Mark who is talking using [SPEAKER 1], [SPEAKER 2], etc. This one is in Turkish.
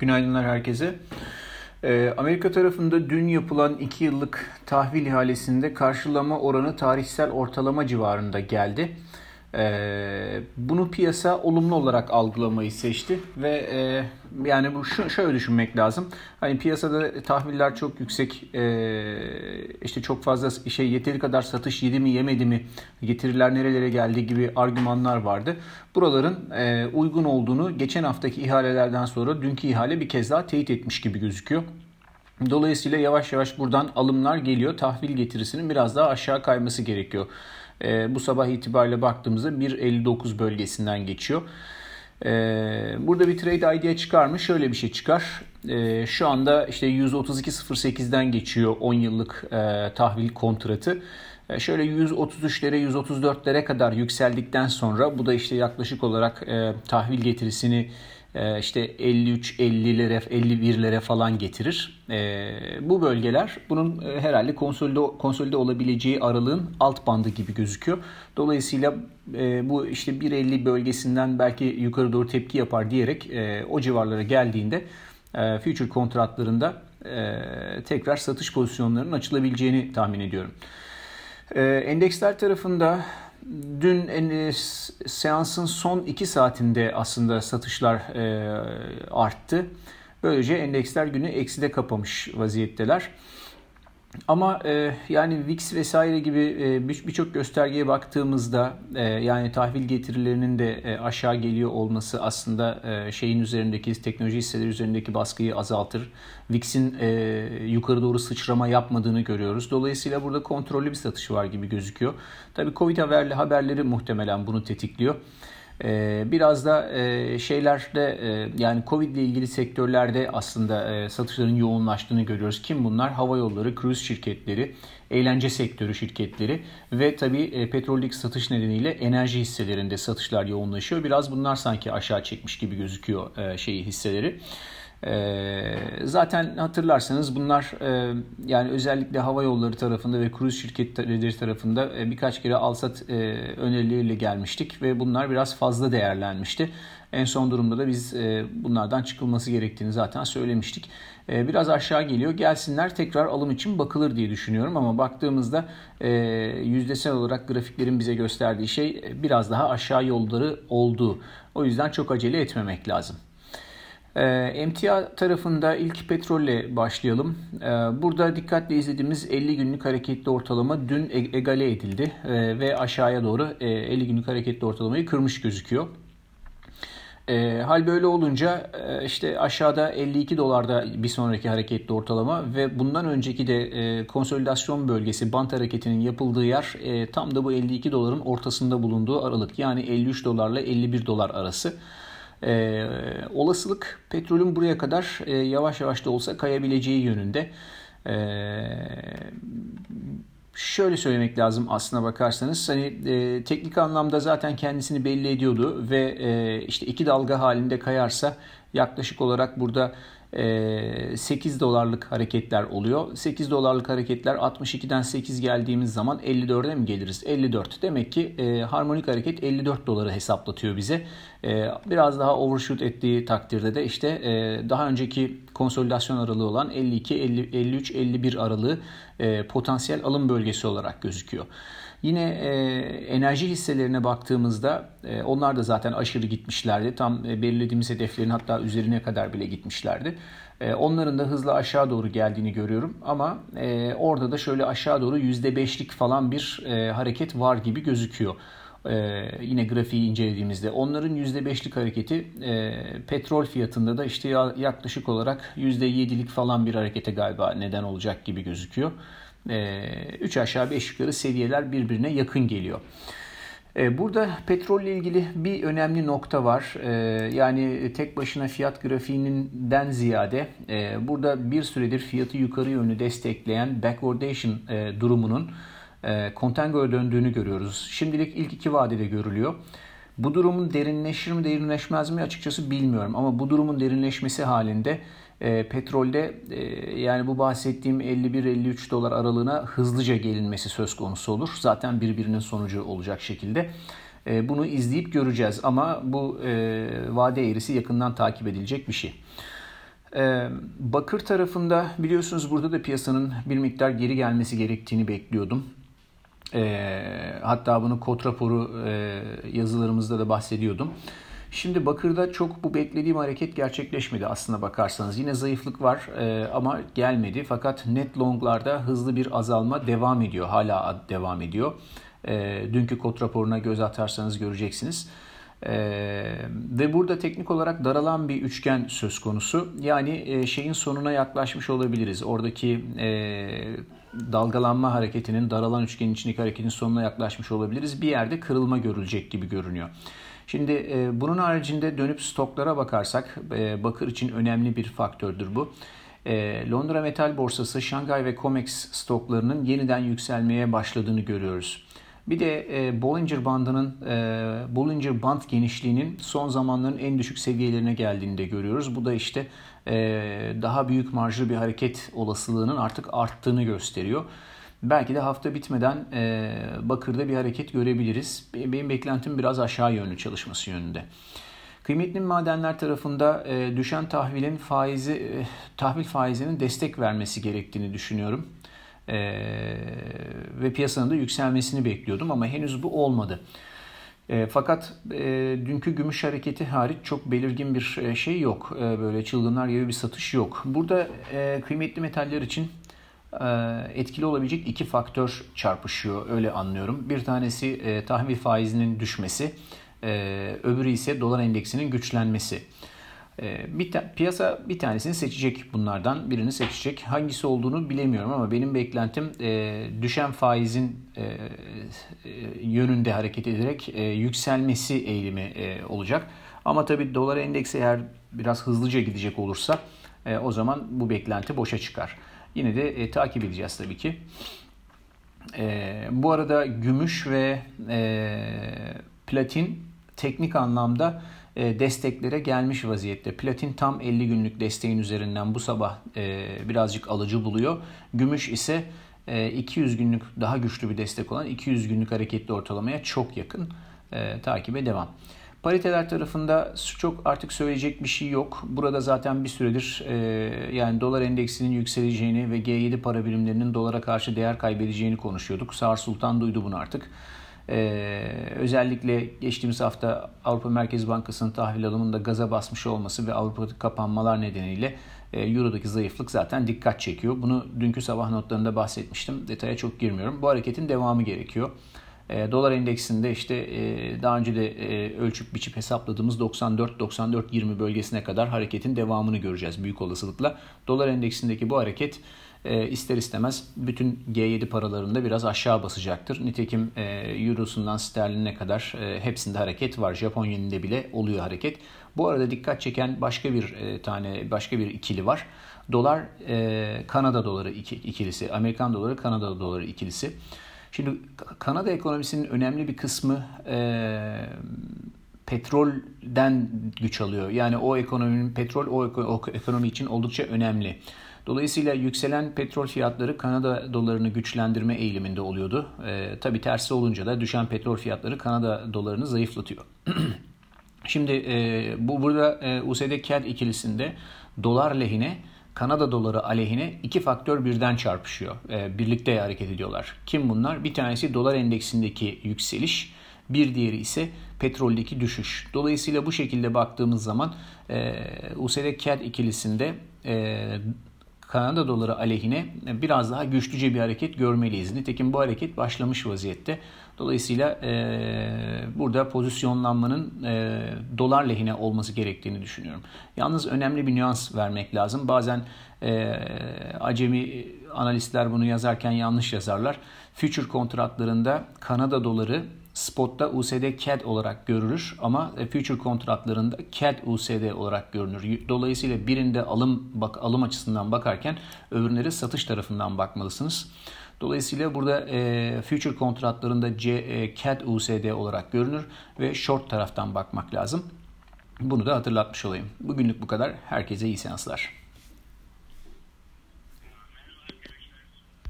[SPEAKER 1] Günaydınlar herkese. Ee, Amerika tarafında dün yapılan 2 yıllık tahvil ihalesinde karşılama oranı tarihsel ortalama civarında geldi. Ee, bunu piyasa olumlu olarak algılamayı seçti ve e, yani bu şu, şöyle düşünmek lazım. Hani piyasada tahviller çok yüksek, e, işte çok fazla şey yeteri kadar satış yedi mi yemedi mi, getiriler nerelere geldi gibi argümanlar vardı. Buraların e, uygun olduğunu geçen haftaki ihalelerden sonra dünkü ihale bir kez daha teyit etmiş gibi gözüküyor. Dolayısıyla yavaş yavaş buradan alımlar geliyor. Tahvil getirisinin biraz daha aşağı kayması gerekiyor. E, bu sabah itibariyle baktığımızda 1.59 bölgesinden geçiyor. E, burada bir trade idea çıkar mı? Şöyle bir şey çıkar. E, şu anda işte 132.08'den geçiyor 10 yıllık e, tahvil kontratı. E, şöyle 133'lere 134'lere kadar yükseldikten sonra bu da işte yaklaşık olarak e, tahvil getirisini işte 53 50'lere 51'lere falan getirir. E, bu bölgeler bunun e, herhalde konsolide konsolide olabileceği aralığın alt bandı gibi gözüküyor. Dolayısıyla bu işte 1.50 bölgesinden belki yukarı doğru tepki yapar diyerek o civarlara geldiğinde future kontratlarında tekrar satış pozisyonlarının açılabileceğini tahmin ediyorum. Endeksler tarafında Dün e, seansın son 2 saatinde aslında satışlar e, arttı. Böylece endeksler günü ekside kapamış vaziyetteler. Ama e, yani VIX vesaire gibi e, birçok göstergeye baktığımızda e, yani tahvil getirilerinin de e, aşağı geliyor olması aslında e, şeyin üzerindeki teknoloji hisseleri üzerindeki baskıyı azaltır. VIX'in e, yukarı doğru sıçrama yapmadığını görüyoruz. Dolayısıyla burada kontrollü bir satış var gibi gözüküyor. Tabii Covid haberli haberleri muhtemelen bunu tetikliyor. Ee, biraz da e, şeylerde e, yani Covid ile ilgili sektörlerde aslında e, satışların yoğunlaştığını görüyoruz. Kim bunlar? Hava yolları, cruise şirketleri, eğlence sektörü şirketleri ve tabii petroldeki satış nedeniyle enerji hisselerinde satışlar yoğunlaşıyor. Biraz bunlar sanki aşağı çekmiş gibi gözüküyor şeyi hisseleri. Ee, zaten hatırlarsanız bunlar e, yani özellikle hava yolları tarafında ve kruz şirketleri tarafında e, birkaç kere alsat e, önerileriyle gelmiştik ve bunlar biraz fazla değerlenmişti. En son durumda da biz bunlardan çıkılması gerektiğini zaten söylemiştik. Biraz aşağı geliyor. Gelsinler tekrar alım için bakılır diye düşünüyorum ama baktığımızda yüzdesel olarak grafiklerin bize gösterdiği şey biraz daha aşağı yolları olduğu. O yüzden çok acele etmemek lazım. E, emtia tarafında ilk petrolle başlayalım. E, burada dikkatle izlediğimiz 50 günlük hareketli ortalama dün e, egale edildi e, ve aşağıya doğru e, 50 günlük hareketli ortalamayı kırmış gözüküyor. E, hal böyle olunca e, işte aşağıda 52 dolarda bir sonraki hareketli ortalama ve bundan önceki de e, konsolidasyon bölgesi bant hareketinin yapıldığı yer e, tam da bu 52 doların ortasında bulunduğu aralık. Yani 53 dolarla 51 dolar arası. E, olasılık petrolün buraya kadar e, yavaş yavaş da olsa kayabileceği yönünde. E, şöyle söylemek lazım aslına bakarsanız hani e, teknik anlamda zaten kendisini belli ediyordu ve e, işte iki dalga halinde kayarsa yaklaşık olarak burada 8 ee, dolarlık hareketler oluyor. 8 dolarlık hareketler 62'den 8 geldiğimiz zaman 54'e mi geliriz? 54. Demek ki e, harmonik hareket 54 doları hesaplatıyor bize. E, biraz daha overshoot ettiği takdirde de işte e, daha önceki konsolidasyon aralığı olan 52, 50, 53, 51 aralığı e, potansiyel alım bölgesi olarak gözüküyor. Yine e, enerji hisselerine baktığımızda e, onlar da zaten aşırı gitmişlerdi. Tam e, belirlediğimiz hedeflerin hatta üzerine kadar bile gitmişlerdi. E, onların da hızla aşağı doğru geldiğini görüyorum. Ama e, orada da şöyle aşağı doğru %5'lik falan bir e, hareket var gibi gözüküyor. Ee, yine grafiği incelediğimizde onların %5'lik hareketi e, petrol fiyatında da işte yaklaşık olarak %7'lik falan bir harekete galiba neden olacak gibi gözüküyor. 3 ee, aşağı 5 yukarı seviyeler birbirine yakın geliyor. Ee, burada petrolle ilgili bir önemli nokta var. Ee, yani tek başına fiyat grafiğinden ziyade e, burada bir süredir fiyatı yukarı yönlü destekleyen backwardation e, durumunun e, contango'ya döndüğünü görüyoruz. Şimdilik ilk iki vadede görülüyor. Bu durumun derinleşir mi derinleşmez mi açıkçası bilmiyorum ama bu durumun derinleşmesi halinde e, petrolde e, yani bu bahsettiğim 51-53 dolar aralığına hızlıca gelinmesi söz konusu olur. Zaten birbirinin sonucu olacak şekilde. E, bunu izleyip göreceğiz ama bu e, vade eğrisi yakından takip edilecek bir şey. Ee, bakır tarafında biliyorsunuz burada da piyasanın bir miktar geri gelmesi gerektiğini bekliyordum. Ee, hatta bunu kod raporu e, yazılarımızda da bahsediyordum. Şimdi Bakır'da çok bu beklediğim hareket gerçekleşmedi aslına bakarsanız. Yine zayıflık var e, ama gelmedi. Fakat net longlarda hızlı bir azalma devam ediyor. Hala devam ediyor. E, dünkü kod raporuna göz atarsanız göreceksiniz. Ee, ve burada teknik olarak daralan bir üçgen söz konusu. Yani e, şeyin sonuna yaklaşmış olabiliriz. Oradaki e, dalgalanma hareketinin, daralan üçgenin içindeki hareketin sonuna yaklaşmış olabiliriz. Bir yerde kırılma görülecek gibi görünüyor. Şimdi e, bunun haricinde dönüp stoklara bakarsak, e, bakır için önemli bir faktördür bu. E, Londra Metal Borsası, Şangay ve COMEX stoklarının yeniden yükselmeye başladığını görüyoruz. Bir de e, Bollinger bandının Bollinger band genişliğinin son zamanların en düşük seviyelerine geldiğini de görüyoruz. Bu da işte daha büyük marjlı bir hareket olasılığının artık arttığını gösteriyor. Belki de hafta bitmeden e, Bakır'da bir hareket görebiliriz. Benim beklentim biraz aşağı yönlü çalışması yönünde. Kıymetli madenler tarafında e, düşen tahvilin faizi e, tahvil faizinin destek vermesi gerektiğini düşünüyorum. E, ve piyasanın da yükselmesini bekliyordum ama henüz bu olmadı. E, fakat e, dünkü gümüş hareketi hariç çok belirgin bir e, şey yok. E, böyle çılgınlar gibi bir satış yok. Burada e, kıymetli metaller için etkili olabilecek iki faktör çarpışıyor öyle anlıyorum. Bir tanesi e, tahvil faizinin düşmesi, e, öbürü ise dolar endeksinin güçlenmesi. Bir ta- piyasa bir tanesini seçecek bunlardan birini seçecek. Hangisi olduğunu bilemiyorum ama benim beklentim e, düşen faizin e, e, yönünde hareket ederek e, yükselmesi eğilimi e, olacak. Ama tabii dolar endeksi eğer biraz hızlıca gidecek olursa e, o zaman bu beklenti boşa çıkar. Yine de e, takip edeceğiz tabii ki. E, bu arada gümüş ve e, platin teknik anlamda e, desteklere gelmiş vaziyette. Platin tam 50 günlük desteğin üzerinden bu sabah e, birazcık alıcı buluyor. Gümüş ise 200 e, günlük daha güçlü bir destek olan 200 günlük hareketli ortalamaya çok yakın. Takibe devam. Pariteler tarafında çok artık söyleyecek bir şey yok. Burada zaten bir süredir yani dolar endeksinin yükseleceğini ve G7 para birimlerinin dolara karşı değer kaybedeceğini konuşuyorduk. Sağır Sultan duydu bunu artık. Ee, özellikle geçtiğimiz hafta Avrupa Merkez Bankası'nın tahvil alımında gaza basmış olması ve Avrupa kapanmalar nedeniyle e, Euro'daki zayıflık zaten dikkat çekiyor. Bunu dünkü sabah notlarında bahsetmiştim. Detaya çok girmiyorum. Bu hareketin devamı gerekiyor. E, dolar endeksinde işte e, daha önce de e, ölçüp biçip hesapladığımız 94-94-20 bölgesine kadar hareketin devamını göreceğiz büyük olasılıkla. Dolar endeksindeki bu hareket e, ister istemez bütün G7 paralarında biraz aşağı basacaktır. Nitekim e, Euro'sundan sterline kadar e, hepsinde hareket var. Japon yeninde bile oluyor hareket. Bu arada dikkat çeken başka bir e, tane başka bir ikili var. Dolar e, Kanada doları iki, ikilisi, Amerikan doları Kanada doları ikilisi. Şimdi Kanada ekonomisinin önemli bir kısmı e, petrolden güç alıyor. Yani o ekonominin petrol o, ekonomi için oldukça önemli. Dolayısıyla yükselen petrol fiyatları Kanada dolarını güçlendirme eğiliminde oluyordu. E, tabii tersi olunca da düşen petrol fiyatları Kanada dolarını zayıflatıyor. Şimdi e, bu burada e, USD CAD ikilisinde dolar lehine Kanada doları aleyhine iki faktör birden çarpışıyor. E, birlikte hareket ediyorlar. Kim bunlar? Bir tanesi dolar endeksindeki yükseliş, bir diğeri ise petroldeki düşüş. Dolayısıyla bu şekilde baktığımız zaman e, USD CAD ikilisinde e, Kanada doları aleyhine biraz daha güçlüce bir hareket görmeliyiz. Nitekim bu hareket başlamış vaziyette. Dolayısıyla e, burada pozisyonlanmanın e, dolar lehine olması gerektiğini düşünüyorum. Yalnız önemli bir nüans vermek lazım. Bazen e, acemi analistler bunu yazarken yanlış yazarlar. Future kontratlarında Kanada doları spotta USD CAD olarak görülür ama e, future kontratlarında CAD USD olarak görünür. Dolayısıyla birinde alım bak alım açısından bakarken öbürleri satış tarafından bakmalısınız. Dolayısıyla burada e, future kontratlarında C, e, CAD USD olarak görünür ve short taraftan bakmak lazım. Bunu da hatırlatmış olayım. Bugünlük bu kadar. Herkese iyi seanslar.